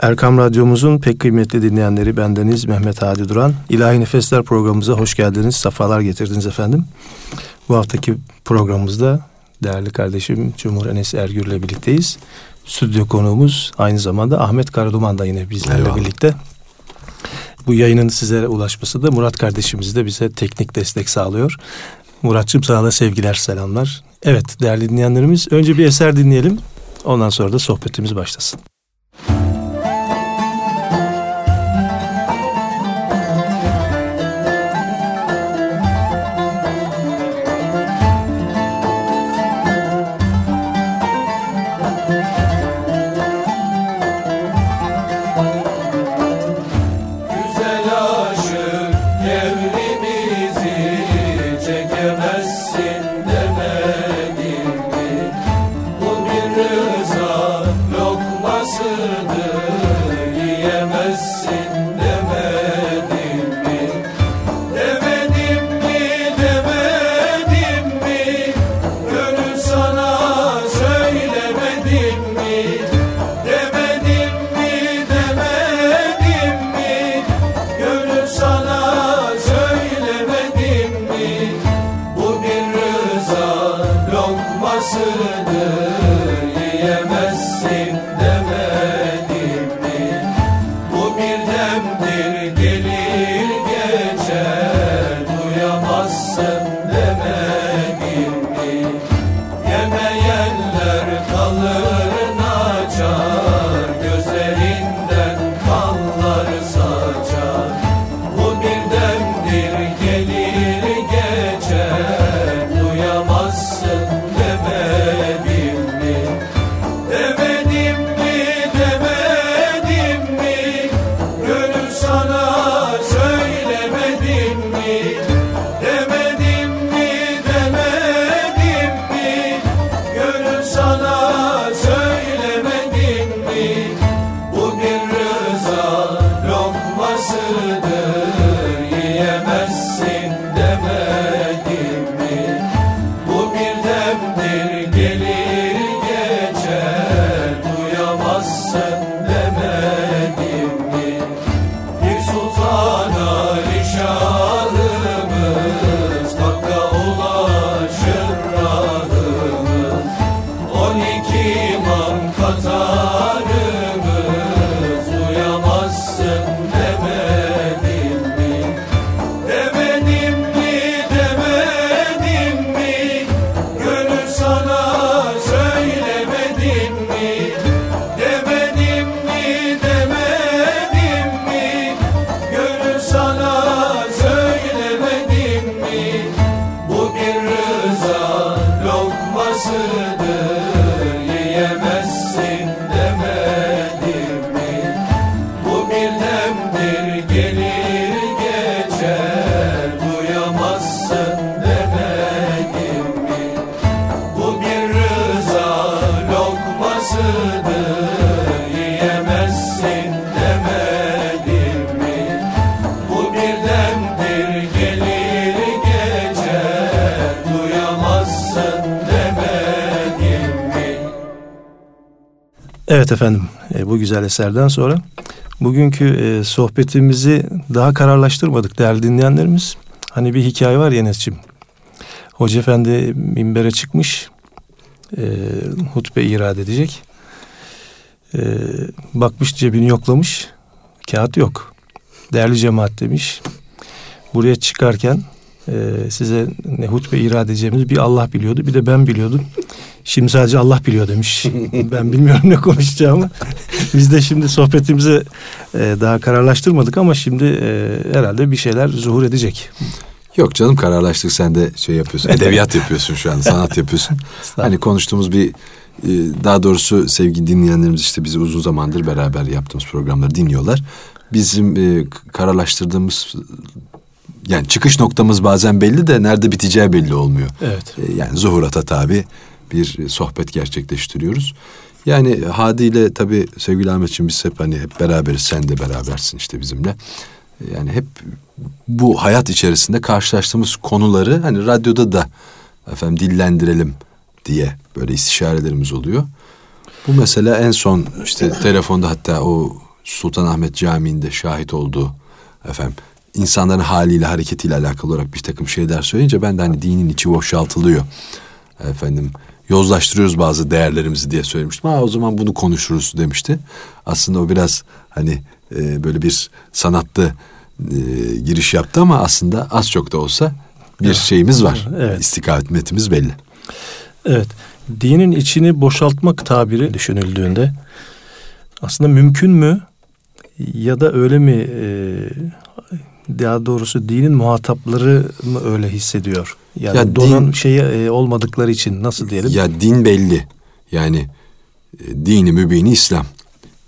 Erkam Radyomuzun pek kıymetli dinleyenleri bendeniz Mehmet Hadi Duran. İlahi Nefesler programımıza hoş geldiniz, safalar getirdiniz efendim. Bu haftaki programımızda değerli kardeşim Cumhur Enes Ergür ile birlikteyiz. Stüdyo konuğumuz aynı zamanda Ahmet Karaduman da yine bizlerle Eyvallah. birlikte. Bu yayının size ulaşması da Murat kardeşimiz de bize teknik destek sağlıyor. Muratçım sana da sevgiler, selamlar. Evet değerli dinleyenlerimiz önce bir eser dinleyelim. Ondan sonra da sohbetimiz başlasın. Evet efendim e, bu güzel eserden sonra bugünkü e, sohbetimizi daha değerli dinleyenlerimiz. Hani bir hikaye var Yenes'cim. Hoca Efendi minbere çıkmış e, hutbe irade edecek. E, bakmış cebini yoklamış kağıt yok. Değerli cemaat demiş. Buraya çıkarken e, size ne hutbe irade edeceğimizi bir Allah biliyordu bir de ben biliyordum. Şimdi sadece Allah biliyor demiş. ben bilmiyorum ne konuşacağımı. Biz de şimdi sohbetimizi e, daha kararlaştırmadık ama şimdi e, herhalde bir şeyler zuhur edecek. Yok canım kararlaştık sen de şey yapıyorsun. Edebiyat yapıyorsun şu an sanat yapıyorsun. hani konuştuğumuz bir e, daha doğrusu sevgili dinleyenlerimiz işte bizi uzun zamandır beraber yaptığımız programları dinliyorlar. Bizim e, kararlaştırdığımız yani çıkış noktamız bazen belli de nerede biteceği belli olmuyor. Evet. E, yani zuhurata tabi bir sohbet gerçekleştiriyoruz. Yani Hadi ile tabii sevgili Ahmetciğim biz hep hani hep beraberiz. Sen de berabersin işte bizimle. Yani hep bu hayat içerisinde karşılaştığımız konuları hani radyoda da efendim dillendirelim diye böyle istişarelerimiz oluyor. Bu mesela en son işte telefonda hatta o Sultanahmet Camii'nde şahit olduğu efendim insanların haliyle hareketiyle alakalı olarak bir takım şeyler söyleyince ben de hani dinin içi boşaltılıyor. Efendim yozlaştırıyoruz bazı değerlerimizi diye söylemiştim. Ha o zaman bunu konuşuruz demişti. Aslında o biraz hani e, böyle bir sanatlı e, giriş yaptı ama aslında az çok da olsa bir şeyimiz var. Evet. İstikametimiz belli. Evet. Dinin içini boşaltmak tabiri düşünüldüğünde aslında mümkün mü ya da öyle mi e, daha doğrusu dinin muhatapları mı öyle hissediyor? Yani ya donan din, şeyi e, olmadıkları için nasıl diyelim? Ya din belli. Yani e, dini mübini İslam.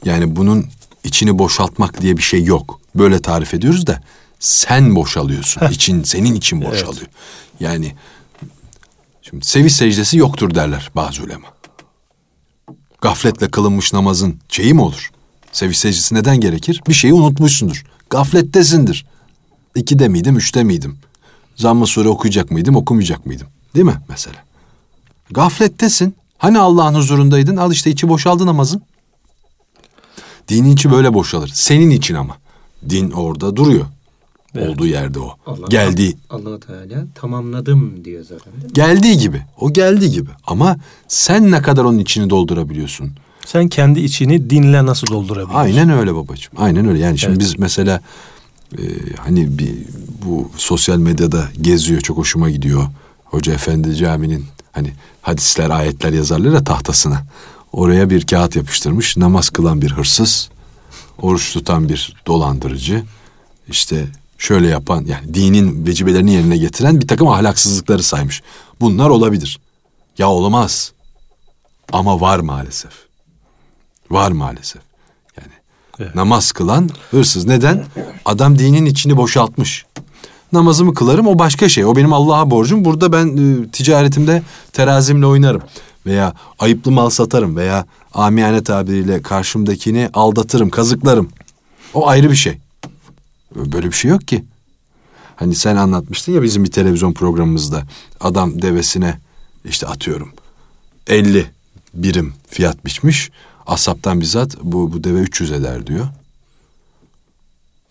Yani bunun içini boşaltmak diye bir şey yok. Böyle tarif ediyoruz da sen boşalıyorsun. için senin için boşalıyor. Evet. Yani şimdi sevi secdesi yoktur derler bazı ulema. Gafletle kılınmış namazın şeyi mi olur? Sevi secdesi neden gerekir? Bir şeyi unutmuşsundur. Gaflettesindir. İkide miydim, üçte miydim? Zamm-ı sure okuyacak mıydım, okumayacak mıydım? Değil mi mesela? Gaflettesin. Hani Allah'ın huzurundaydın? Al işte içi boşaldı namazın. Dinin içi böyle boşalır. Senin için ama. Din orada duruyor. Evet. Olduğu yerde o. Allah, geldiği. allah Teala tamamladım diyor zaten. Geldiği gibi. O geldiği gibi. Ama sen ne kadar onun içini doldurabiliyorsun? Sen kendi içini dinle nasıl doldurabiliyorsun? Aynen öyle babacığım. Aynen öyle. Yani şimdi evet. biz mesela e, hani bir bu sosyal medyada geziyor. Çok hoşuma gidiyor. Hoca Efendi Camii'nin hani hadisler, ayetler yazarlar ya tahtasına. Oraya bir kağıt yapıştırmış. Namaz kılan bir hırsız, oruç tutan bir dolandırıcı, işte şöyle yapan yani dinin vecibelerini yerine getiren bir takım ahlaksızlıkları saymış. Bunlar olabilir. Ya olmaz. Ama var maalesef. Var maalesef. Evet. namaz kılan hırsız. Neden? Adam dinin içini boşaltmış. Namazımı kılarım o başka şey. O benim Allah'a borcum. Burada ben e, ticaretimde terazimle oynarım. Veya ayıplı mal satarım. Veya amiyane tabiriyle karşımdakini aldatırım, kazıklarım. O ayrı bir şey. Böyle bir şey yok ki. Hani sen anlatmıştın ya bizim bir televizyon programımızda adam devesine işte atıyorum 50 birim fiyat biçmiş. Asaptan bizzat bu, bu deve 300 eder diyor.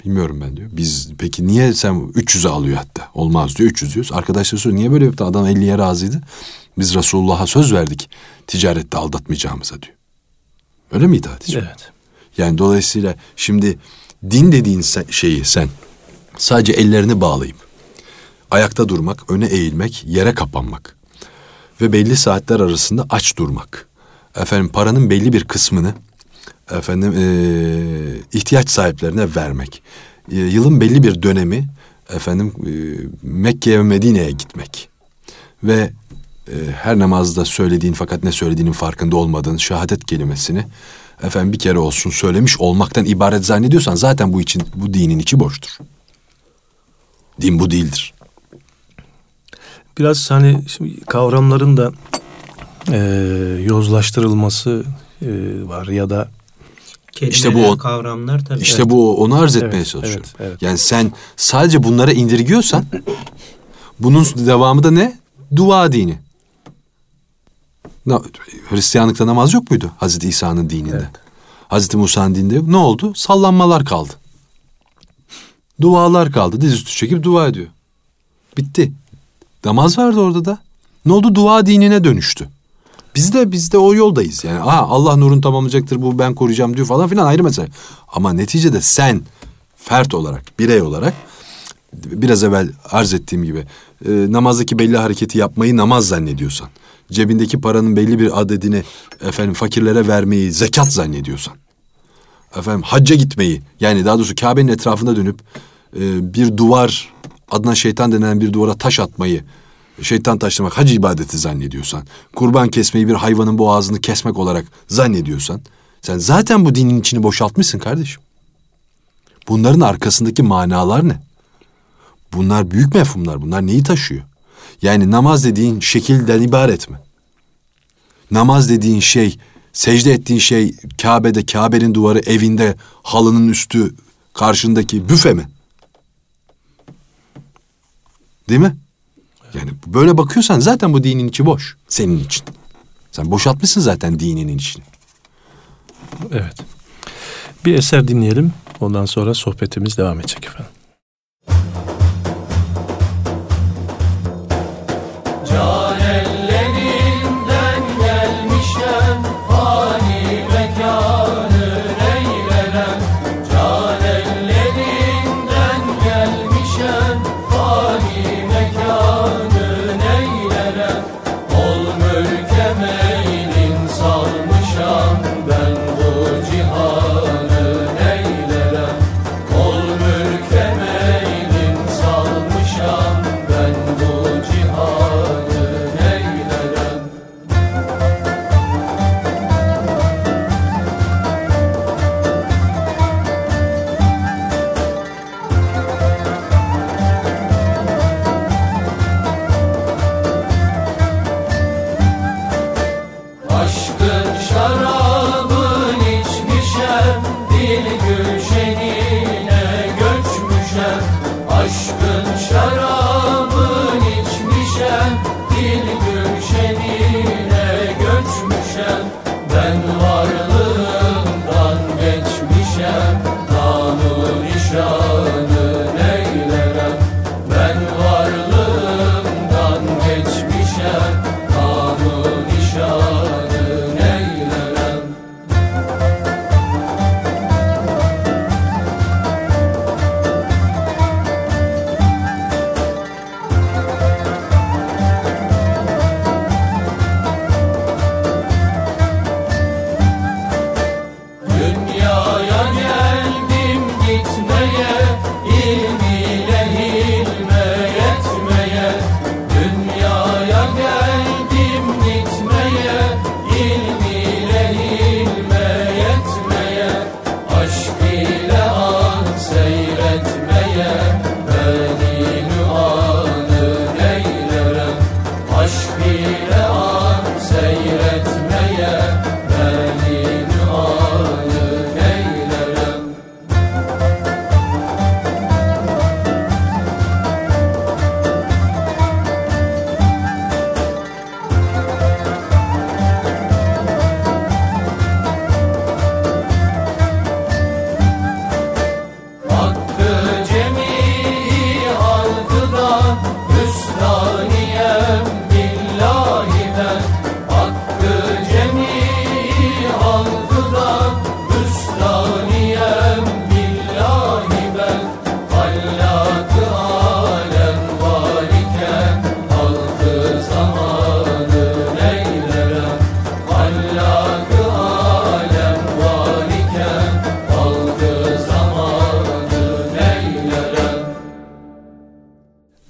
Bilmiyorum ben diyor. Biz peki niye sen 300'e alıyor hatta? Olmaz diyor 300 diyoruz. Arkadaşlar soruyor niye böyle yaptı? Adam 50'ye razıydı. Biz Resulullah'a söz verdik ticarette aldatmayacağımıza diyor. Öyle miydi Hatice? Evet. Yani dolayısıyla şimdi din dediğin şeyi sen sadece ellerini bağlayıp ayakta durmak, öne eğilmek, yere kapanmak ve belli saatler arasında aç durmak. Efendim paranın belli bir kısmını efendim e, ihtiyaç sahiplerine vermek. E, yılın belli bir dönemi efendim e, Mekke'ye ve Medine'ye gitmek ve e, her namazda söylediğin fakat ne söylediğinin farkında olmadığın şehadet kelimesini efendim bir kere olsun söylemiş olmaktan ibaret zannediyorsan zaten bu için bu dinin içi boştur. Din bu değildir. Biraz hani şimdi kavramların da e, yozlaştırılması e, var ya da Kelimeler, işte bu kavramlar tabii. İşte evet. bu onu arz etmeye evet, çalışıyor. Evet, evet. Yani sen sadece bunlara indirgiyorsan bunun devamı da ne? Dua dini. Hristiyanlıkta namaz yok muydu Hazreti İsa'nın dininde? Evet. Hazreti Musa'nın dininde ne oldu? Sallanmalar kaldı. Dualar kaldı. Dizüstü çekip dua ediyor. Bitti. Namaz vardı orada da. Ne oldu? Dua dinine dönüştü. Biz de biz de o yoldayız. Yani aha Allah nurun tamamlayacaktır bu ben koruyacağım diyor falan filan ayrı mesele. Ama neticede sen fert olarak, birey olarak biraz evvel arz ettiğim gibi e, namazdaki belli hareketi yapmayı namaz zannediyorsan, cebindeki paranın belli bir adedini efendim fakirlere vermeyi zekat zannediyorsan, efendim hacca gitmeyi yani daha doğrusu Kabe'nin etrafında dönüp e, bir duvar adına şeytan denen bir duvara taş atmayı şeytan taşlamak hac ibadeti zannediyorsan, kurban kesmeyi bir hayvanın boğazını kesmek olarak zannediyorsan, sen zaten bu dinin içini boşaltmışsın kardeşim. Bunların arkasındaki manalar ne? Bunlar büyük mefhumlar. Bunlar neyi taşıyor? Yani namaz dediğin şekilden ibaret mi? Namaz dediğin şey, secde ettiğin şey Kabe'de, Kabe'nin duvarı, evinde, halının üstü, karşındaki büfe mi? Değil mi? Yani böyle bakıyorsan zaten bu dinin içi boş. Senin için. Sen boşaltmışsın zaten dininin içini. Evet. Bir eser dinleyelim. Ondan sonra sohbetimiz devam edecek efendim.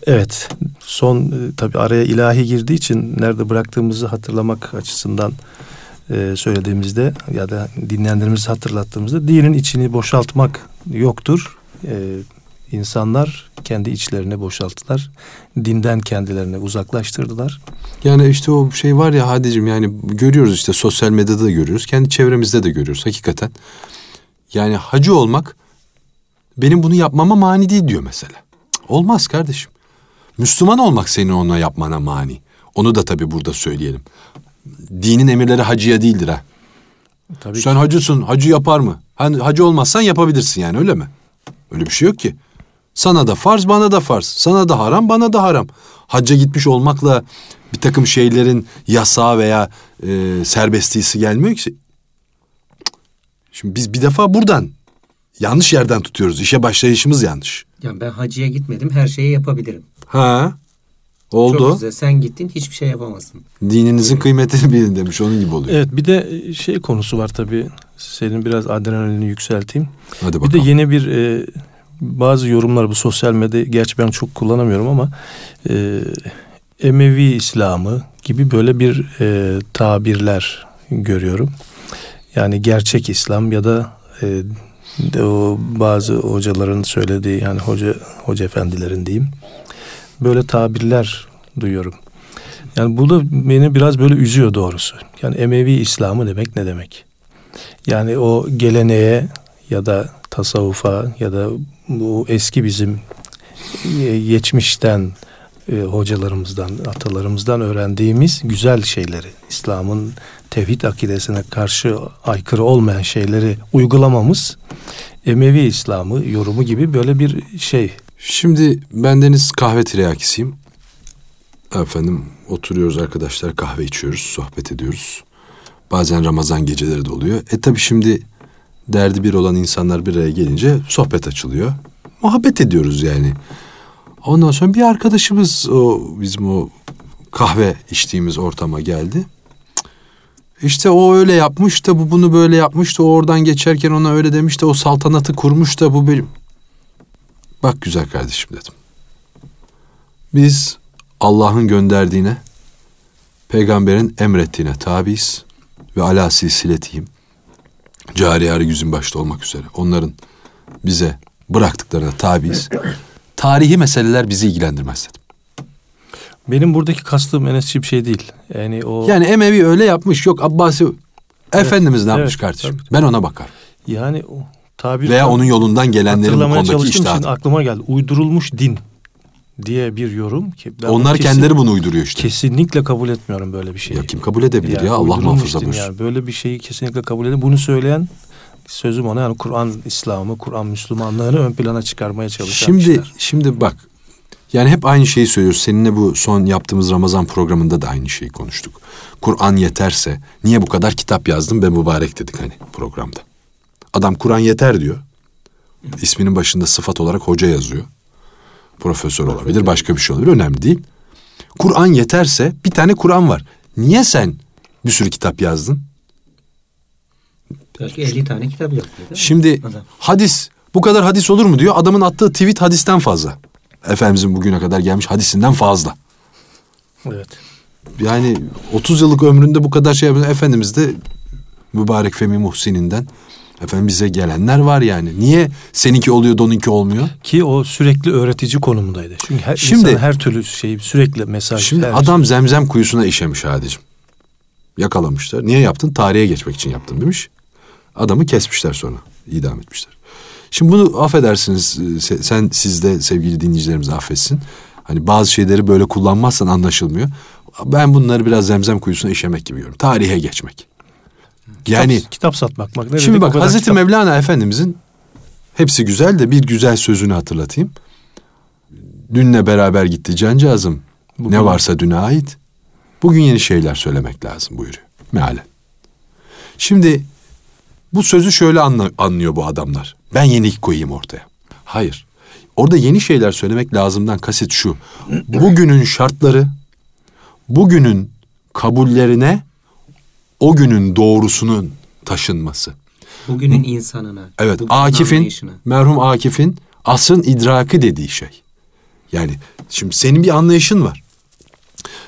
Evet, son e, tabi araya ilahi girdiği için nerede bıraktığımızı hatırlamak açısından e, söylediğimizde ya da dinleyenlerimizi hatırlattığımızda dinin içini boşaltmak yoktur. E, insanlar kendi içlerini boşalttılar. Dinden kendilerini uzaklaştırdılar. Yani işte o şey var ya Hadicim yani görüyoruz işte sosyal medyada da görüyoruz. Kendi çevremizde de görüyoruz hakikaten. Yani hacı olmak benim bunu yapmama mani değil diyor mesela. Olmaz kardeşim. Müslüman olmak senin ona yapmana mani. Onu da tabii burada söyleyelim. Dinin emirleri hacıya değildir ha. Tabii Sen ki. hacısın, hacı yapar mı? Hani hacı olmazsan yapabilirsin yani öyle mi? Öyle bir şey yok ki. Sana da farz, bana da farz. Sana da haram, bana da haram. Hacca gitmiş olmakla bir takım şeylerin yasağı veya e, serbestliğisi gelmiyor ki. Şimdi biz bir defa buradan yanlış yerden tutuyoruz. İşe başlayışımız yanlış. Yani ben hacıya gitmedim, her şeyi yapabilirim. Ha. Oldu. Çok güzel. Sen gittin hiçbir şey yapamazsın. Dininizin kıymetini bilin demiş. Onun gibi oluyor. Evet bir de şey konusu var tabii. Senin biraz adrenalini yükselteyim. Hadi bakalım. Bir de yeni bir e, bazı yorumlar bu sosyal medya gerçi ben çok kullanamıyorum ama e, Emevi İslamı gibi böyle bir e, tabirler görüyorum. Yani gerçek İslam ya da e, de o bazı hocaların söylediği yani hoca hoca efendilerin diyeyim böyle tabirler duyuyorum. Yani bu da beni biraz böyle üzüyor doğrusu. Yani Emevi İslamı demek ne demek? Yani o geleneğe ya da tasavvufa ya da bu eski bizim e, geçmişten e, hocalarımızdan, atalarımızdan öğrendiğimiz güzel şeyleri, İslam'ın tevhid akidesine karşı aykırı olmayan şeyleri uygulamamız Emevi İslam'ı yorumu gibi böyle bir şey. Şimdi bendeniz kahve tiryakisiyim. Efendim oturuyoruz arkadaşlar kahve içiyoruz, sohbet ediyoruz. Bazen Ramazan geceleri de oluyor. E tabi şimdi derdi bir olan insanlar bir araya gelince sohbet açılıyor. Muhabbet ediyoruz yani. Ondan sonra bir arkadaşımız o bizim o kahve içtiğimiz ortama geldi. İşte o öyle yapmış da bu bunu böyle yapmış da o oradan geçerken ona öyle demiş de o saltanatı kurmuş da bu benim. Bak güzel kardeşim dedim. Biz Allah'ın gönderdiğine, peygamberin emrettiğine tabiiz ve ala silsiletiyim. Cariyar yüzün başta olmak üzere onların bize bıraktıklarına tabiiz. Tarihi meseleler bizi ilgilendirmez dedim. Benim buradaki kastım Enesçi bir şey değil. Yani o Yani Emevi öyle yapmış yok Abbasi Efendimiz ne yapmış evet, kardeşim? tabii. Ben ona bakarım. yani o tabir Veya onun yolundan gelenlerin bu konudaki şimdi aklıma geldi. Uydurulmuş din diye bir yorum ki ben Onlar kesin- kendileri bunu uyduruyor işte. Kesinlikle kabul etmiyorum böyle bir şeyi. Ya kim kabul edebilir Yani ya Allah muhafaza buyursun. Yani böyle bir şeyi kesinlikle kabul edin. Bunu söyleyen sözüm ona yani Kur'an İslam'ı, Kur'an Müslümanlığını ön plana çıkarmaya çalışan Şimdi kişiler. şimdi bak. Yani hep aynı şeyi söylüyoruz. Seninle bu son yaptığımız Ramazan programında da aynı şeyi konuştuk. Kur'an yeterse niye bu kadar kitap yazdım be mübarek dedik hani programda. Adam Kur'an yeter diyor. İsminin başında sıfat olarak hoca yazıyor. Profesör olabilir, başka bir şey olabilir. Önemli değil. Kur'an yeterse bir tane Kur'an var. Niye sen bir sürü kitap yazdın? Belki 50 tane kitap mi? Şimdi Adam. hadis bu kadar hadis olur mu diyor. Adamın attığı tweet hadisten fazla. Efendimizin bugüne kadar gelmiş hadisinden fazla. Evet. Yani 30 yıllık ömründe bu kadar şey yapan Efendimiz de mübarek Femi Muhsin'inden efendim bize gelenler var yani. Niye seninki oluyor da onunki olmuyor? Ki o sürekli öğretici konumundaydı. Çünkü her, Şimdi- her türlü şeyi sürekli mesaj. Şimdi adam zemzem kuyusuna işemiş Hadicim. Yakalamışlar. Niye yaptın? Tarihe geçmek için yaptım demiş. Adamı kesmişler sonra. idam etmişler. Şimdi bunu affedersiniz. e, se- Sen siz de sevgili dinleyicilerimiz affetsin. Hani bazı şeyleri böyle kullanmazsan anlaşılmıyor. Ben bunları biraz zemzem kuyusuna işemek gibi görüyorum. Tarihe geçmek. Yani kitap, kitap satmak. Bak, ne Şimdi bak Hazreti kitap- Mevlana Efendimizin hepsi güzel de bir güzel sözünü hatırlatayım. Dünle beraber gitti cancağızım. Bugün- Ne varsa düne ait. Bugün yeni şeyler söylemek lazım buyuruyor. Mealen. Şimdi bu sözü şöyle anla- anlıyor bu adamlar. Ben yenilik koyayım ortaya. Hayır. Orada yeni şeyler söylemek lazımdan kasıt şu. Bugünün şartları, bugünün kabullerine o günün doğrusunun taşınması. Bugünün insanına. Evet bugünün Akif'in, anlayışına. merhum Akif'in asrın idraki dediği şey. Yani şimdi senin bir anlayışın var.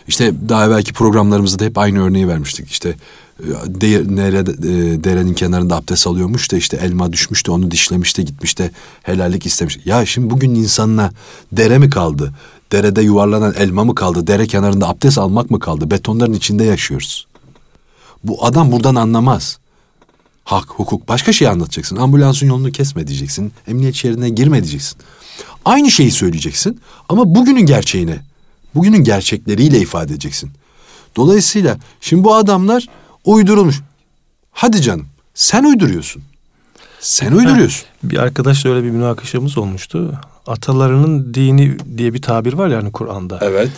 İşte daha evvelki programlarımızda da hep aynı örneği vermiştik. İşte e, de, nerede, e, derenin kenarında abdest alıyormuş da işte elma düşmüş de onu dişlemiş de gitmiş de helallik istemiş. Ya şimdi bugün insanla dere mi kaldı? Derede yuvarlanan elma mı kaldı? Dere kenarında abdest almak mı kaldı? Betonların içinde yaşıyoruz. Bu adam buradan anlamaz. Hak, hukuk başka şey anlatacaksın. Ambulansın yolunu kesme diyeceksin. Emniyet şeridine girme diyeceksin. Aynı şeyi söyleyeceksin ama bugünün gerçeğine, bugünün gerçekleriyle ifade edeceksin. Dolayısıyla şimdi bu adamlar uydurulmuş. Hadi canım sen uyduruyorsun. Sen uyduruyorsun. Bir arkadaşla öyle bir münakaşamız olmuştu. Atalarının dini diye bir tabir var yani Kur'an'da. Evet.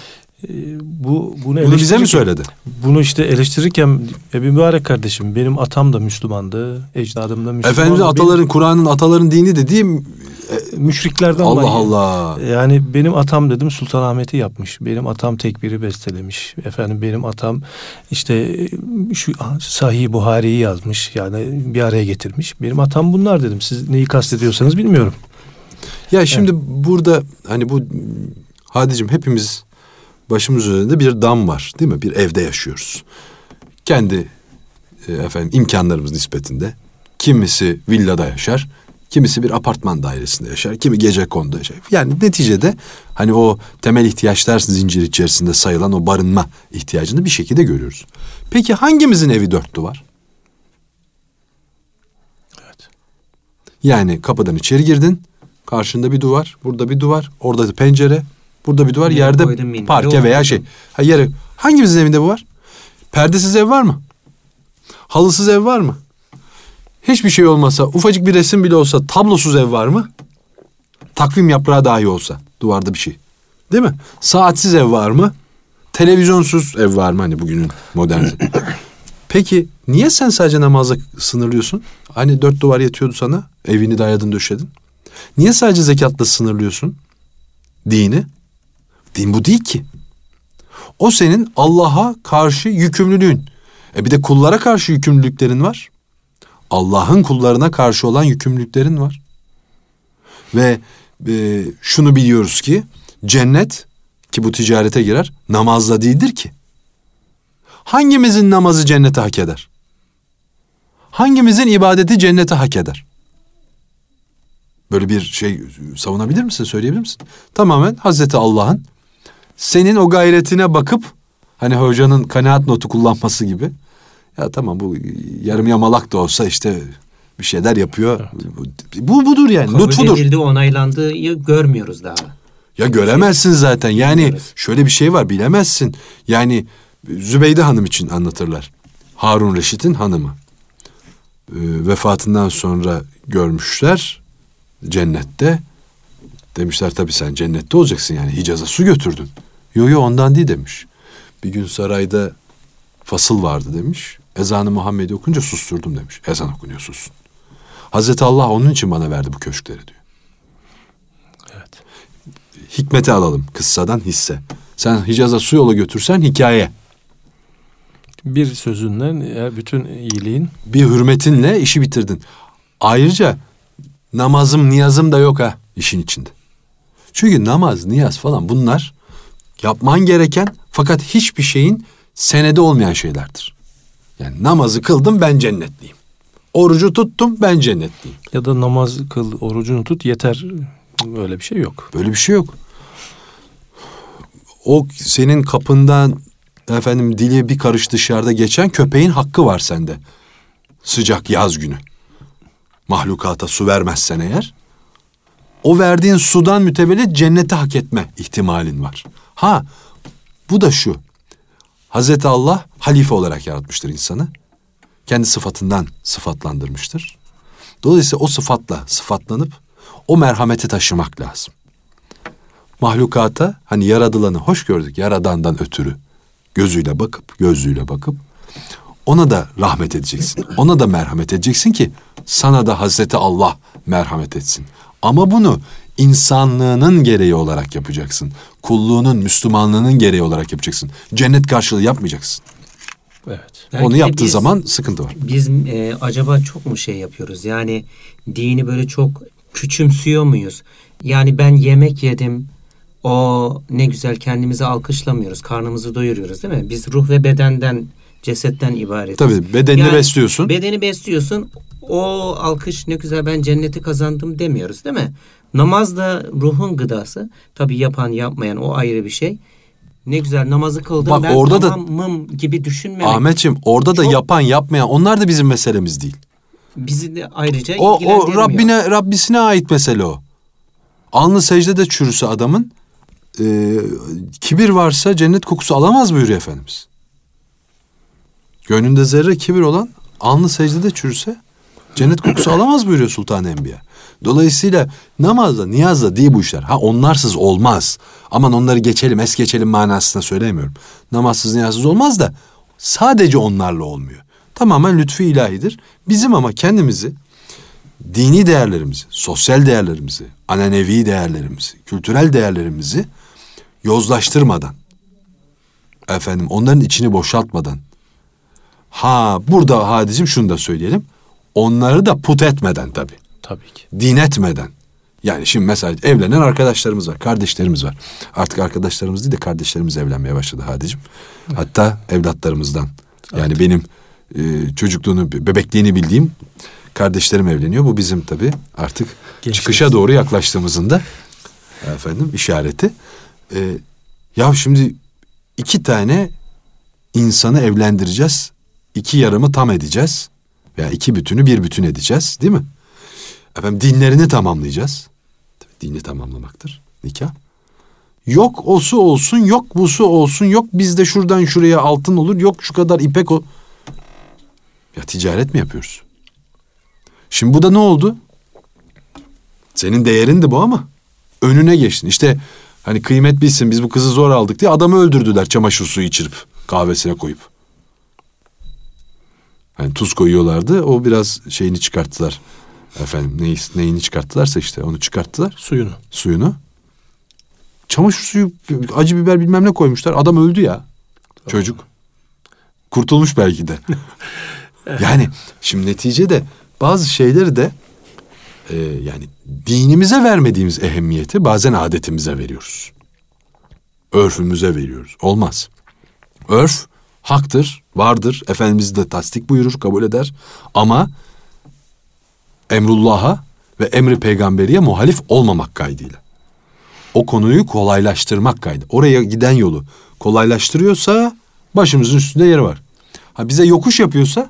Ee, bu bunu, Bunu bize mi söyledi? Bunu işte eleştirirken Ebi Mübarek kardeşim benim atam da Müslümandı, ecdadım da Müslümandı. Efendimizin Benim- ataların Kur'an'ın ataların dini dediğim müşriklerden Allah olan- Allah. Yani benim atam dedim Sultanahmet'i yapmış. Benim atam tekbiri bestelemiş. Efendim benim atam işte e, şu Sahih Buhari'yi yazmış. Yani bir araya getirmiş. Benim atam bunlar dedim. Siz neyi kastediyorsanız bilmiyorum. Ya şimdi burada hani bu Hadicim hepimiz başımız üzerinde bir dam var değil mi? Bir evde yaşıyoruz. Kendi e, efendim imkanlarımız nispetinde. Kimisi villada yaşar, kimisi bir apartman dairesinde yaşar, kimi gece kondu yaşar. Yani neticede hani o temel ihtiyaçlar zinciri içerisinde sayılan o barınma ihtiyacını bir şekilde görüyoruz. Peki hangimizin evi dört duvar? Evet. Yani kapıdan içeri girdin. Karşında bir duvar, burada bir duvar, orada da pencere, burada bir duvar, Yere yerde minderi, parke veya şey. Ha yere. Hangimizin evinde bu var? Perdesiz ev var mı? Halısız ev var mı? Hiçbir şey olmasa, ufacık bir resim bile olsa tablosuz ev var mı? Takvim yaprağı dahi olsa duvarda bir şey. Değil mi? Saatsiz ev var mı? Televizyonsuz ev var mı hani bugünün modern? Peki niye sen sadece namazla sınırlıyorsun? Hani dört duvar yetiyordu sana. Evini dayadın döşedin. Niye sadece zekatla sınırlıyorsun? Dini. Din bu değil ki. O senin Allah'a karşı yükümlülüğün. E bir de kullara karşı yükümlülüklerin var. Allah'ın kullarına karşı olan yükümlülüklerin var. Ve e, şunu biliyoruz ki cennet ki bu ticarete girer namazla değildir ki. Hangimizin namazı cennete hak eder? Hangimizin ibadeti cennete hak eder? Böyle bir şey savunabilir misin, söyleyebilir misin? Tamamen Hazreti Allah'ın senin o gayretine bakıp hani hocanın kanaat notu kullanması gibi ya tamam bu yarım yamalak da olsa işte bir şeyler yapıyor. Evet. Bu budur yani. Kabul lütfudur. edildi, onaylandığı görmüyoruz daha. Ya göremezsin zaten. Yani şöyle bir şey var bilemezsin. Yani Zübeyde Hanım için anlatırlar. Harun Reşit'in hanımı. E, vefatından sonra görmüşler cennette. Demişler tabii sen cennette olacaksın yani Hicaz'a su götürdün. Yo yo ondan değil demiş. Bir gün sarayda fasıl vardı demiş. Ezanı Muhammed'i okunca susturdum demiş. Ezan okunuyor sussun. Hazreti Allah onun için bana verdi bu köşkleri diyor. Evet. Hikmeti alalım kıssadan hisse. Sen Hicaz'a su yola götürsen hikaye. Bir sözünle bütün iyiliğin... Bir hürmetinle işi bitirdin. Ayrıca namazım niyazım da yok ha işin içinde. Çünkü namaz, niyaz falan bunlar yapman gereken fakat hiçbir şeyin senede olmayan şeylerdir. Yani namazı kıldım ben cennetliyim. Orucu tuttum ben cennetliyim. Ya da namaz kıl, orucunu tut yeter. Böyle bir şey yok. Böyle bir şey yok. O senin kapından efendim dili bir karış dışarıda geçen köpeğin hakkı var sende. Sıcak yaz günü. Mahlukata su vermezsen eğer o verdiğin sudan mütevellit cenneti hak etme ihtimalin var. Ha bu da şu. Hazreti Allah halife olarak yaratmıştır insanı. Kendi sıfatından sıfatlandırmıştır. Dolayısıyla o sıfatla sıfatlanıp o merhameti taşımak lazım. Mahlukata hani yaradılanı hoş gördük yaradandan ötürü gözüyle bakıp gözlüğüyle bakıp ona da rahmet edeceksin. Ona da merhamet edeceksin ki sana da Hazreti Allah merhamet etsin. Ama bunu insanlığının gereği olarak yapacaksın. Kulluğunun, Müslümanlığının gereği olarak yapacaksın. Cennet karşılığı yapmayacaksın. Evet. Belki Onu yaptığı biz, zaman sıkıntı var. Biz e, acaba çok mu şey yapıyoruz? Yani dini böyle çok küçümsüyor muyuz? Yani ben yemek yedim. O ne güzel kendimizi alkışlamıyoruz. Karnımızı doyuruyoruz değil mi? Biz ruh ve bedenden, cesetten ibaretiz. Tabii bedenini yani, besliyorsun. Bedeni besliyorsun. O alkış ne güzel ben cenneti kazandım demiyoruz değil mi? Namaz da ruhun gıdası. Tabii yapan yapmayan o ayrı bir şey. Ne güzel namazı kıldım Bak, ben orada tamamım da, gibi düşünmemek. Ahmetciğim orada da yapan yapmayan onlar da bizim meselemiz değil. Bizi de ayrıca o, o Rabbine Rabbisine ait mesele o. Alnı secdede çürüse adamın e, kibir varsa cennet kokusu alamaz buyuruyor Efendimiz. Gönlünde zerre kibir olan alnı secdede çürüse cennet kokusu alamaz buyuruyor Sultan Enbiya. Dolayısıyla namazla, niyazla değil bu işler. Ha onlarsız olmaz. Aman onları geçelim, es geçelim manasında söylemiyorum. Namazsız, niyazsız olmaz da sadece onlarla olmuyor. Tamamen lütfu ilahidir. Bizim ama kendimizi dini değerlerimizi, sosyal değerlerimizi, ananevi değerlerimizi, kültürel değerlerimizi yozlaştırmadan, efendim onların içini boşaltmadan, ha burada hadicim şunu da söyleyelim, onları da put etmeden tabii. Tabii ki. Din etmeden. Yani şimdi mesela evlenen arkadaşlarımız var, kardeşlerimiz var. Artık arkadaşlarımız değil de kardeşlerimiz evlenmeye başladı Hadicim. Evet. Hatta evlatlarımızdan. Yani evet. benim e, çocukluğunu, bebekliğini bildiğim kardeşlerim evleniyor. Bu bizim tabii artık Gençlik. çıkışa doğru yaklaştığımızın da efendim işareti. E, ya şimdi iki tane insanı evlendireceğiz. İki yarımı tam edeceğiz. Veya iki bütünü bir bütün edeceğiz değil mi? Efendim dinlerini tamamlayacağız. Dini tamamlamaktır nikah. Yok osu olsun, yok busu olsun, yok bizde şuradan şuraya altın olur, yok şu kadar ipek o. Ya ticaret mi yapıyoruz? Şimdi bu da ne oldu? Senin değerindi bu ama önüne geçtin. İşte hani kıymet bilsin biz bu kızı zor aldık diye adamı öldürdüler çamaşır suyu içirip kahvesine koyup. Hani tuz koyuyorlardı o biraz şeyini çıkarttılar. Efendim neyi, neyini çıkarttılarsa işte onu çıkarttılar. Suyunu. Suyunu. Çamaşır suyu acı biber bilmem ne koymuşlar. Adam öldü ya. Çocuk. Kurtulmuş belki de. yani şimdi neticede bazı şeyleri de e, yani dinimize vermediğimiz ehemmiyeti bazen adetimize veriyoruz. Örfümüze veriyoruz. Olmaz. Örf haktır, vardır. Efendimiz de tasdik buyurur, kabul eder. Ama emrullah'a ve emri peygamberiye muhalif olmamak kaydıyla. O konuyu kolaylaştırmak kaydı. Oraya giden yolu kolaylaştırıyorsa başımızın üstünde yeri var. Ha bize yokuş yapıyorsa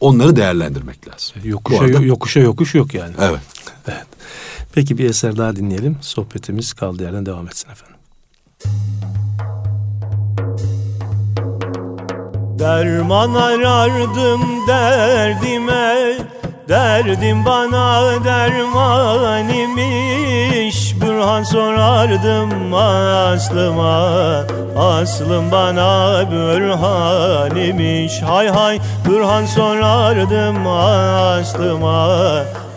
onları değerlendirmek lazım. Yokuşa, arada, yokuşa yokuş yok yani. Evet. evet. Peki bir eser daha dinleyelim. Sohbetimiz kaldığı yerden devam etsin efendim. Derman arardım derdime Derdim bana derman imiş. Burhan sorardım aslıma Aslım bana bürhan imiş. Hay hay Burhan sorardım aslıma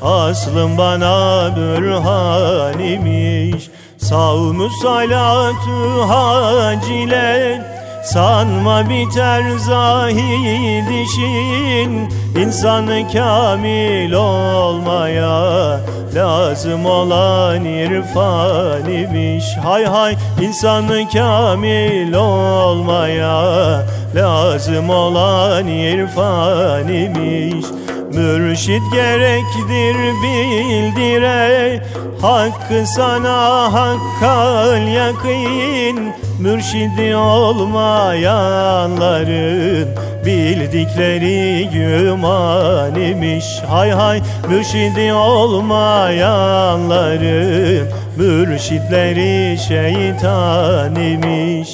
Aslım bana bürhan imiş. Savmu salatu hacile Sanma biter zahid işin İnsanı kamil olmaya Lazım olan irfan imiş. Hay hay insanı kamil olmaya Lazım olan irfan imiş. Mürşit gerektir bildire Hakkı sana hakkal yakın Mürşidi olmayanların Bildikleri güman imiş Hay hay mürşidi olmayanların Mürşitleri şeytan imiş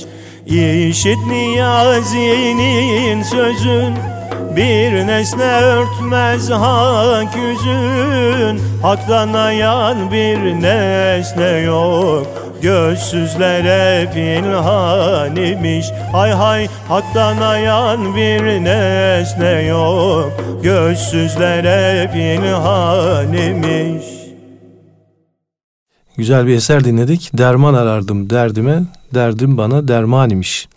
İşit niyazinin sözün bir nesne örtmez hak yüzün Haktan ayan bir nesne yok Gözsüzlere pinhan imiş Hay hay haktan ayan bir nesne yok Gözsüzlere pinhan imiş Güzel bir eser dinledik. Derman arardım derdime, derdim bana derman imiş.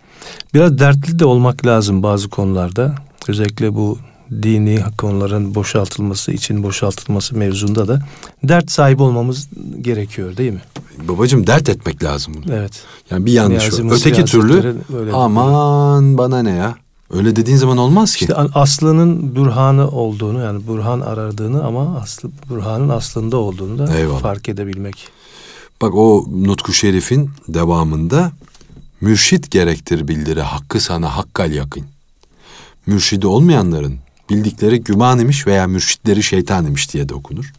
Biraz dertli de olmak lazım bazı konularda. Özellikle bu dini konuların boşaltılması için boşaltılması mevzunda da dert sahibi olmamız gerekiyor değil mi? Babacım dert etmek lazım bunu. Evet. Yani bir yanlış var. Öteki türlü aman bana ne ya? Öyle dediğin zaman olmaz ki. İşte aslının burhanı olduğunu yani burhan aradığını ama aslı burhanın aslında olduğunu da Eyvallah. fark edebilmek. Bak o Nutku Şerif'in devamında mürşit gerektir bildire hakkı sana hakkal yakın. Mürşidi olmayanların bildikleri güman imiş veya mürşitleri şeytan imiş diye de okunur.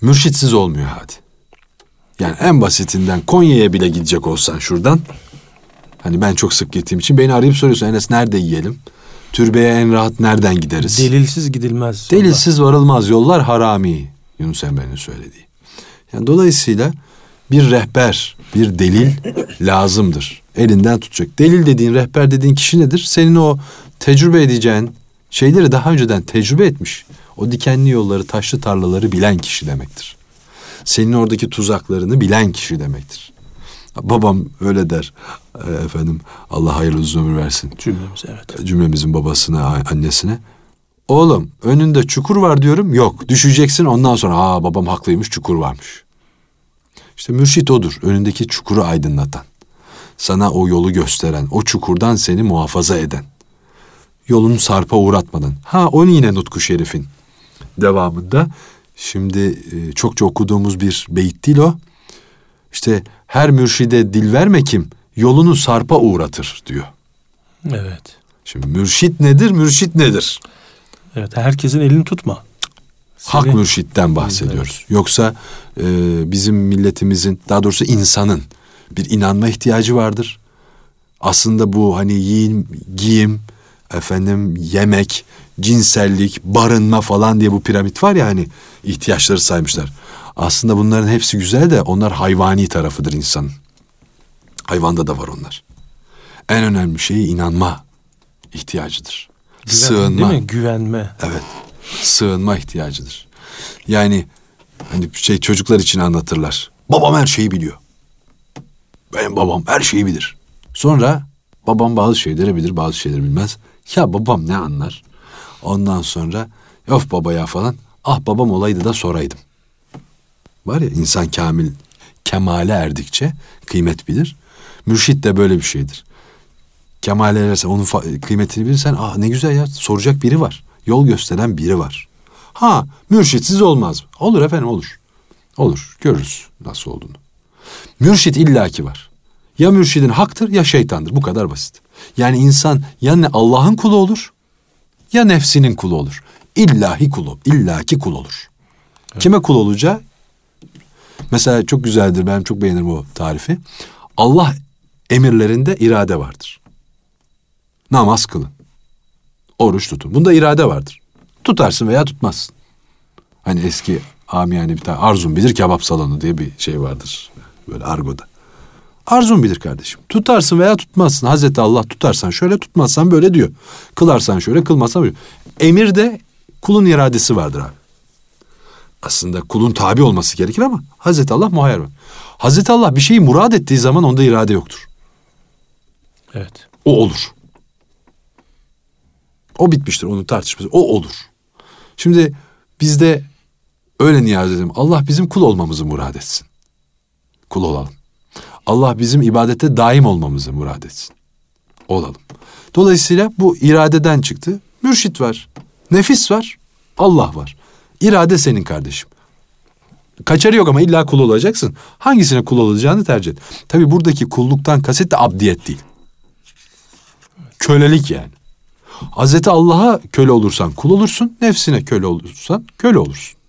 Mürşitsiz olmuyor hadi. Yani en basitinden Konya'ya bile gidecek olsan şuradan. Hani ben çok sık gittiğim için beni arayıp soruyorsun Enes nerede yiyelim? Türbeye en rahat nereden gideriz? Delilsiz gidilmez. Delilsiz varılmaz yollar harami. Yunus Emre'nin söylediği. Yani dolayısıyla bir rehber, bir delil lazımdır. Elinden tutacak. Delil dediğin, rehber dediğin kişi nedir? Senin o tecrübe edeceğin şeyleri daha önceden tecrübe etmiş. O dikenli yolları, taşlı tarlaları bilen kişi demektir. Senin oradaki tuzaklarını bilen kişi demektir. Babam öyle der. E, efendim Allah hayırlı uzun ömür versin. Cümlemiz evet. Cümlemizin babasına, annesine. Oğlum önünde çukur var diyorum. Yok düşeceksin ondan sonra aa babam haklıymış çukur varmış. İşte mürşit odur. Önündeki çukuru aydınlatan. Sana o yolu gösteren, o çukurdan seni muhafaza eden. Yolunu sarpa uğratmadan. Ha onu yine Nutku Şerif'in devamında. Şimdi e, çokça okuduğumuz bir beyit değil o. İşte her mürşide dil verme kim yolunu sarpa uğratır diyor. Evet. Şimdi mürşit nedir, mürşit nedir? Evet, herkesin elini tutma. Hak mürşitten bahsediyoruz. Evet. Yoksa e, bizim milletimizin, daha doğrusu insanın bir inanma ihtiyacı vardır. Aslında bu hani yiyin, giyim, efendim yemek, cinsellik, barınma falan diye bu piramit var ya hani ihtiyaçları saymışlar. Aslında bunların hepsi güzel de onlar hayvani tarafıdır insanın. Hayvanda da var onlar. En önemli şey inanma ihtiyacıdır. Güven, Sığınma. Değil mi? Güvenme. Evet. Sığınma ihtiyacıdır. Yani hani şey çocuklar için anlatırlar. Babam her şeyi biliyor. Benim babam her şeyi bilir. Sonra babam bazı şeyleri bilir, bazı şeyleri bilmez. Ya babam ne anlar? Ondan sonra of baba ya falan. Ah babam olaydı da soraydım. Var ya insan kamil, kemale erdikçe kıymet bilir. Mürşit de böyle bir şeydir. Kemale erersen onun kıymetini bilirsen ah ne güzel ya soracak biri var. Yol gösteren biri var. Ha mürşitsiz olmaz. Olur efendim olur. Olur görürüz nasıl olduğunu. Mürşit illaki var. Ya mürşidin haktır ya şeytandır. Bu kadar basit. Yani insan ya ne Allah'ın kulu olur ya nefsinin kulu olur. İllahi kulu, illaki kul olur. Kime kul olacağı? Mesela çok güzeldir. Ben çok beğenirim o tarifi. Allah emirlerinde irade vardır. Namaz kılın. Oruç tutun. Bunda irade vardır. Tutarsın veya tutmazsın. Hani eski amiyane bir tane arzum bilir kebap salonu diye bir şey vardır. Böyle argoda. Arzun bilir kardeşim. Tutarsın veya tutmazsın. Hazreti Allah tutarsan şöyle tutmazsan böyle diyor. Kılarsan şöyle kılmazsan böyle. Emirde kulun iradesi vardır abi. Aslında kulun tabi olması gerekir ama Hazreti Allah muhayyer. Hazreti Allah bir şeyi murad ettiği zaman onda irade yoktur. Evet. O olur. O bitmiştir onun tartışması. O olur. Şimdi biz de öyle niyaz edelim. Allah bizim kul olmamızı murad etsin. Kul olalım. Allah bizim ibadete daim olmamızı murad etsin. Olalım. Dolayısıyla bu iradeden çıktı. Mürşit var. Nefis var. Allah var. İrade senin kardeşim. Kaçarı yok ama illa kul olacaksın. Hangisine kul olacağını tercih et. Tabi buradaki kulluktan kasıt da abdiyet değil. Kölelik yani. Hazreti Allah'a köle olursan kul olursun. Nefsine köle olursan köle olursun.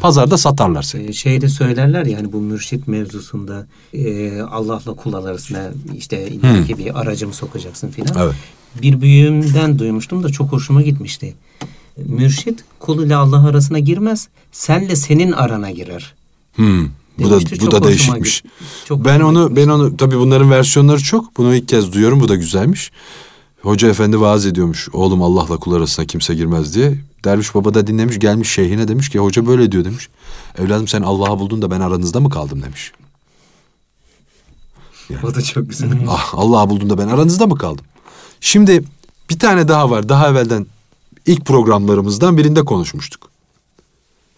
Pazarda satarlar seni. Ee, Şeyde söylerler ya hani bu mürşit mevzusunda e, Allah'la kul arasında işte illaki bir aracımı sokacaksın filan. Evet. Bir büyüğümden duymuştum da çok hoşuma gitmişti. Mürşit kul ile Allah arasına girmez. Senle senin arana girer. Hmm. Bu da bu da değişikmiş. Çok ben onu ben onu tabii bunların versiyonları çok. Bunu ilk kez duyuyorum. Bu da güzelmiş. Hoca efendi vaaz ediyormuş. Oğlum Allah'la kul arasına kimse girmez diye. Derviş baba da dinlemiş gelmiş şeyhine demiş ki hoca böyle diyor demiş. Evladım sen Allah'ı buldun da ben aranızda mı kaldım demiş. O da çok güzel. Ah Allah'ı buldun da ben aranızda mı kaldım? Şimdi bir tane daha var. Daha evvelden ilk programlarımızdan birinde konuşmuştuk.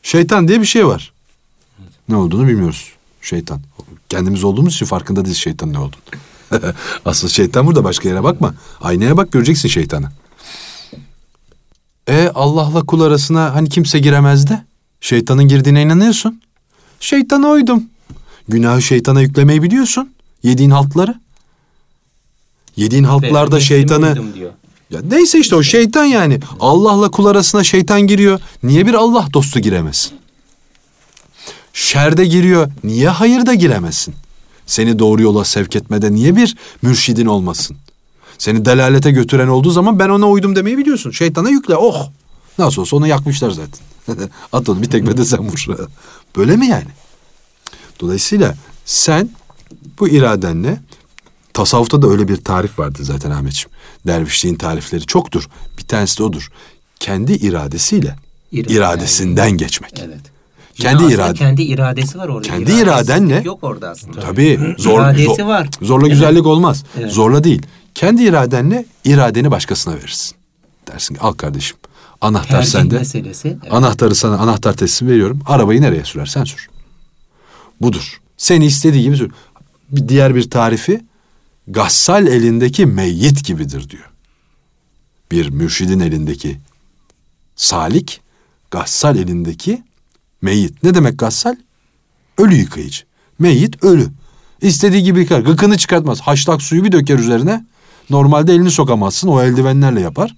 Şeytan diye bir şey var. Ne olduğunu bilmiyoruz. Şeytan. Kendimiz olduğumuz için farkında değiliz şeytanın ne olduğunu. Asıl şeytan burada başka yere bakma. Aynaya bak göreceksin şeytanı. E Allah'la kul arasına hani kimse giremez de şeytanın girdiğine inanıyorsun. Şeytana uydum. Günahı şeytana yüklemeyi biliyorsun. Yediğin haltları. Yediğin haltlarda Ve şeytanı ya neyse işte o şeytan yani. Allah'la kul arasına şeytan giriyor. Niye bir Allah dostu giremez? Şerde giriyor. Niye hayırda giremezsin? Seni doğru yola sevk etmede niye bir mürşidin olmasın? Seni delalete götüren olduğu zaman ben ona uydum demeyi biliyorsun. Şeytana yükle. Oh! Nasıl olsa onu yakmışlar zaten. At onu bir tekmede sen vur. Böyle mi yani? Dolayısıyla sen bu iradenle tasavvufta da öyle bir tarif vardır zaten Ahmetciğim. Dervişliğin tarifleri çoktur. Bir tanesi de odur. Kendi iradesiyle İrade. iradesinden geçmek. Evet. Kendi aslında irade- kendi iradesi var orada. Kendi iradenle- yok orada aslında. Tabii zor, İradesi zor- var. zorla Evet. güzellik olmaz. Evet. Zorla değil. Kendi iradenle iradeni başkasına verirsin. Dersin ki al kardeşim anahtar Tercih sende. meselesi. Evet. Anahtarı sana anahtar teslim veriyorum. Arabayı nereye sürersen sür. Budur. Seni istediği gibi sür. Bir diğer bir tarifi gassal elindeki meyyit gibidir diyor. Bir mürşidin elindeki salik, gassal elindeki meyyit. Ne demek gassal? Ölü yıkayıcı. Meyyit ölü. İstediği gibi yıkar. Gıkını çıkartmaz. Haşlak suyu bir döker üzerine. Normalde elini sokamazsın. O eldivenlerle yapar.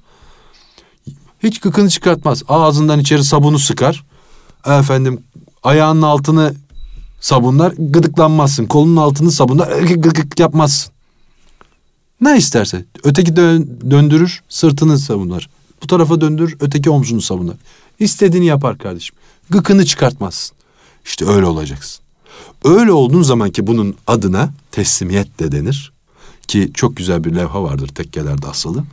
Hiç gıkını çıkartmaz. Ağzından içeri sabunu sıkar. Efendim ayağının altını sabunlar gıdıklanmazsın. Kolunun altını sabunlar gık yapmazsın. Ne isterse. Öteki dön, döndürür, sırtını savunar. Bu tarafa döndürür, öteki omzunu savunar. İstediğini yapar kardeşim. Gıkını çıkartmazsın. İşte öyle olacaksın. Öyle olduğun zaman ki bunun adına teslimiyet de denir. Ki çok güzel bir levha vardır tekkelerde asılı.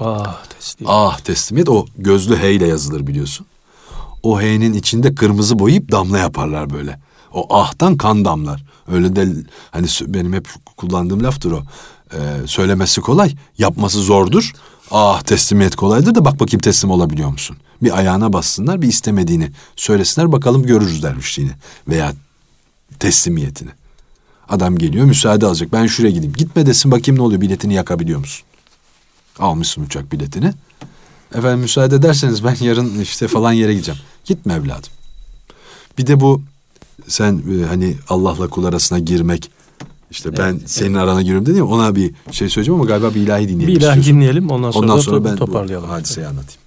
Ah teslim. Ah teslimiyet o gözlü H ile yazılır biliyorsun. O H'nin içinde kırmızı boyayıp damla yaparlar böyle. O ahtan kan damlar. Öyle de hani benim hep kullandığım laftır o. Ee, söylemesi kolay, yapması zordur. Ah teslimiyet kolaydır da bak bakayım teslim olabiliyor musun? Bir ayağına bassınlar, bir istemediğini söylesinler bakalım görürüz dermişliğini veya teslimiyetini. Adam geliyor müsaade alacak. Ben şuraya gideyim. Gitme desin bakayım ne oluyor biletini yakabiliyor musun? Almışsın uçak biletini. Efendim müsaade ederseniz ben yarın işte falan yere gideceğim. Gitme evladım. Bir de bu sen e, hani Allah'la kul arasına girmek işte ben evet, senin evet. arana giriyorum dedim ya ona bir şey söyleyeceğim ama galiba bir ilahi dinleyelim. Bir ilahi istiyorsun. dinleyelim ondan sonra, ondan sonra ben toparlayalım. hadiseyi anlatayım.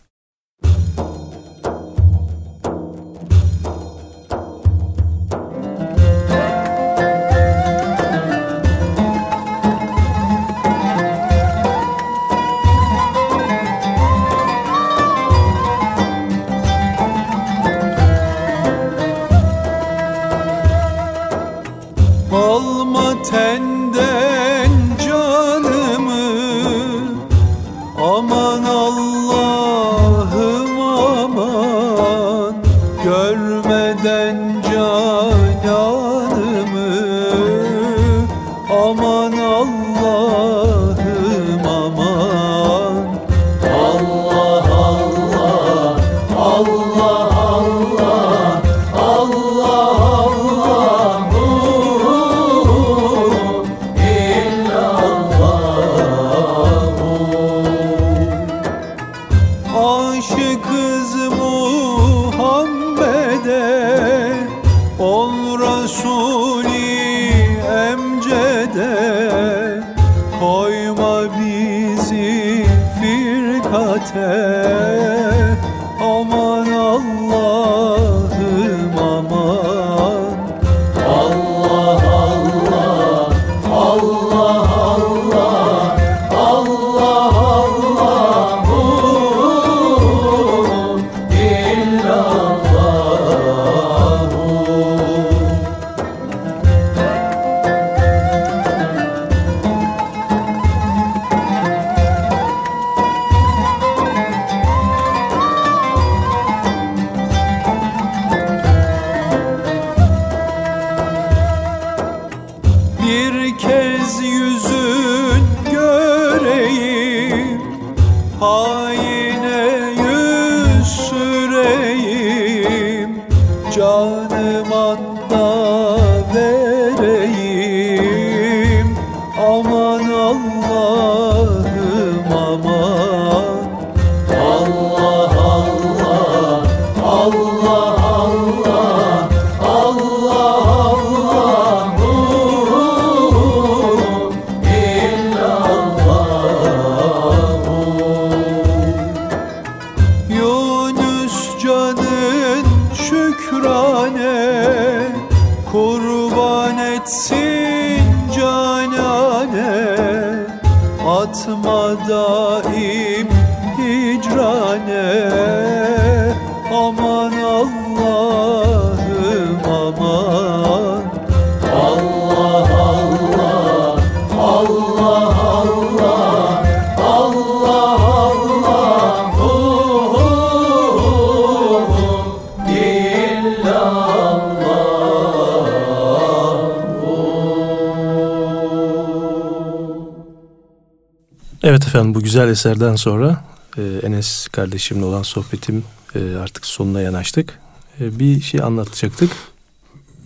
Efendim bu güzel eserden sonra e, Enes kardeşimle olan sohbetim e, artık sonuna yanaştık. E, bir şey anlatacaktık.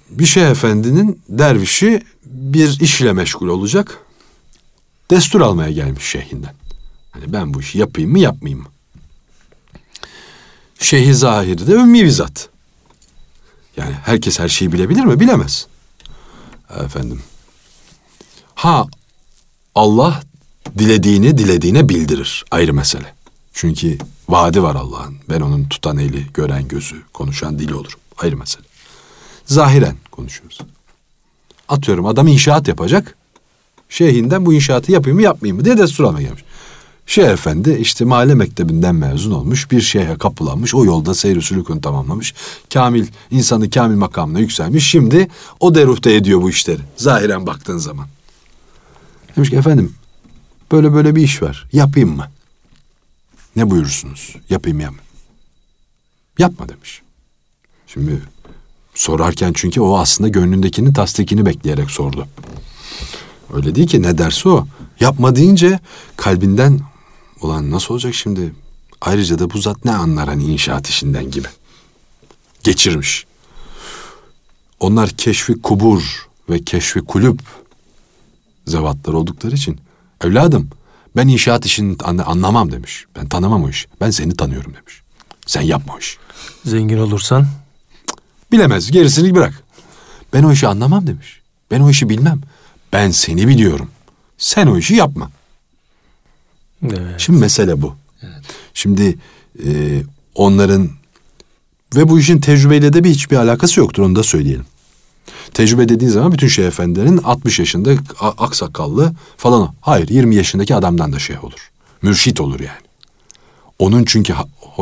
Bir şey efendinin dervişi bir işle meşgul olacak. Destur almaya gelmiş şeyhinden. Hani ben bu işi yapayım mı yapmayayım mı? Şeyhi Zahir de ümmi bir zat. Yani herkes her şeyi bilebilir mi? Bilemez. Efendim. Ha Allah dilediğini dilediğine bildirir. Ayrı mesele. Çünkü vaadi var Allah'ın. Ben onun tutan eli, gören gözü, konuşan dili olurum. Ayrı mesele. Zahiren konuşuyoruz. Atıyorum adam inşaat yapacak. Şeyhinden bu inşaatı yapayım mı yapmayayım mı diye destur almaya gelmiş. Şeyh Efendi işte mahalle mektebinden mezun olmuş. Bir şeyhe kapılanmış. O yolda seyir sülükünü tamamlamış. Kamil, insanı kamil makamına yükselmiş. Şimdi o deruhte ediyor bu işleri. Zahiren baktığın zaman. Demiş ki efendim böyle böyle bir iş var. Yapayım mı? Ne buyurursunuz? Yapayım ya mı? Yapma demiş. Şimdi sorarken çünkü o aslında gönlündekinin tasdikini bekleyerek sordu. Öyle değil ki ne derse o. Yapma deyince kalbinden ulan nasıl olacak şimdi? Ayrıca da bu zat ne anlar hani inşaat işinden gibi. Geçirmiş. Onlar keşfi kubur ve keşfi kulüp zevatlar oldukları için evladım ben inşaat işini anlamam demiş. Ben tanımam o işi. Ben seni tanıyorum demiş. Sen yapma o işi. Zengin olursan? Bilemez. Gerisini bırak. Ben o işi anlamam demiş. Ben o işi bilmem. Ben seni biliyorum. Sen o işi yapma. Evet. Şimdi mesele bu. Evet. Şimdi e, onların ve bu işin tecrübeyle de bir hiçbir alakası yoktur onu da söyleyelim. Tecrübe dediğin zaman bütün şeyh efendilerin 60 yaşında aksakallı falan. Hayır 20 yaşındaki adamdan da şeyh olur. Mürşit olur yani. Onun çünkü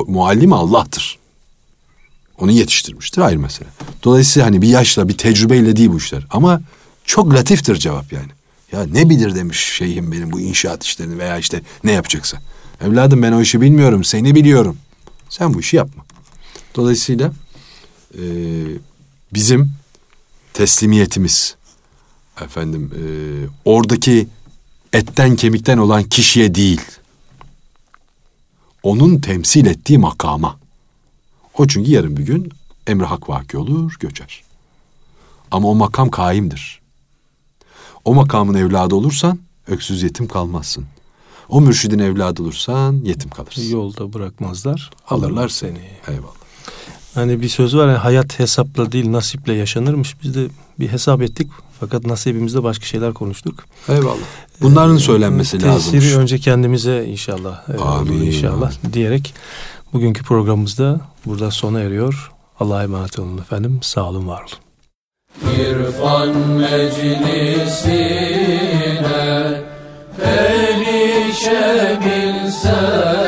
muallimi Allah'tır. Onu yetiştirmiştir ayrı mesele. Dolayısıyla hani bir yaşla bir tecrübeyle değil bu işler. Ama çok latiftir cevap yani. Ya ne bilir demiş şeyhim benim bu inşaat işlerini veya işte ne yapacaksa. Evladım ben o işi bilmiyorum seni biliyorum. Sen bu işi yapma. Dolayısıyla e, bizim teslimiyetimiz efendim e, oradaki etten kemikten olan kişiye değil onun temsil ettiği makama. O çünkü yarın bir gün emri hak vaki olur, göçer. Ama o makam kaimdir. O makamın evladı olursan öksüz yetim kalmazsın. O mürşidin evladı olursan yetim kalırsın. Yolda bırakmazlar, alırlar seni. Eyvallah. Hani bir söz var ya hayat hesapla değil nasiple yaşanırmış. Biz de bir hesap ettik fakat nasibimizde başka şeyler konuştuk. Eyvallah. Bunların ee, söylenmesi lazım. Tesiri önce kendimize inşallah. E, Amin. inşallah amin. diyerek bugünkü programımızda burada sona eriyor. Allah'a emanet olun efendim. Sağ olun, var olun. İrfan meclisine erişebilsem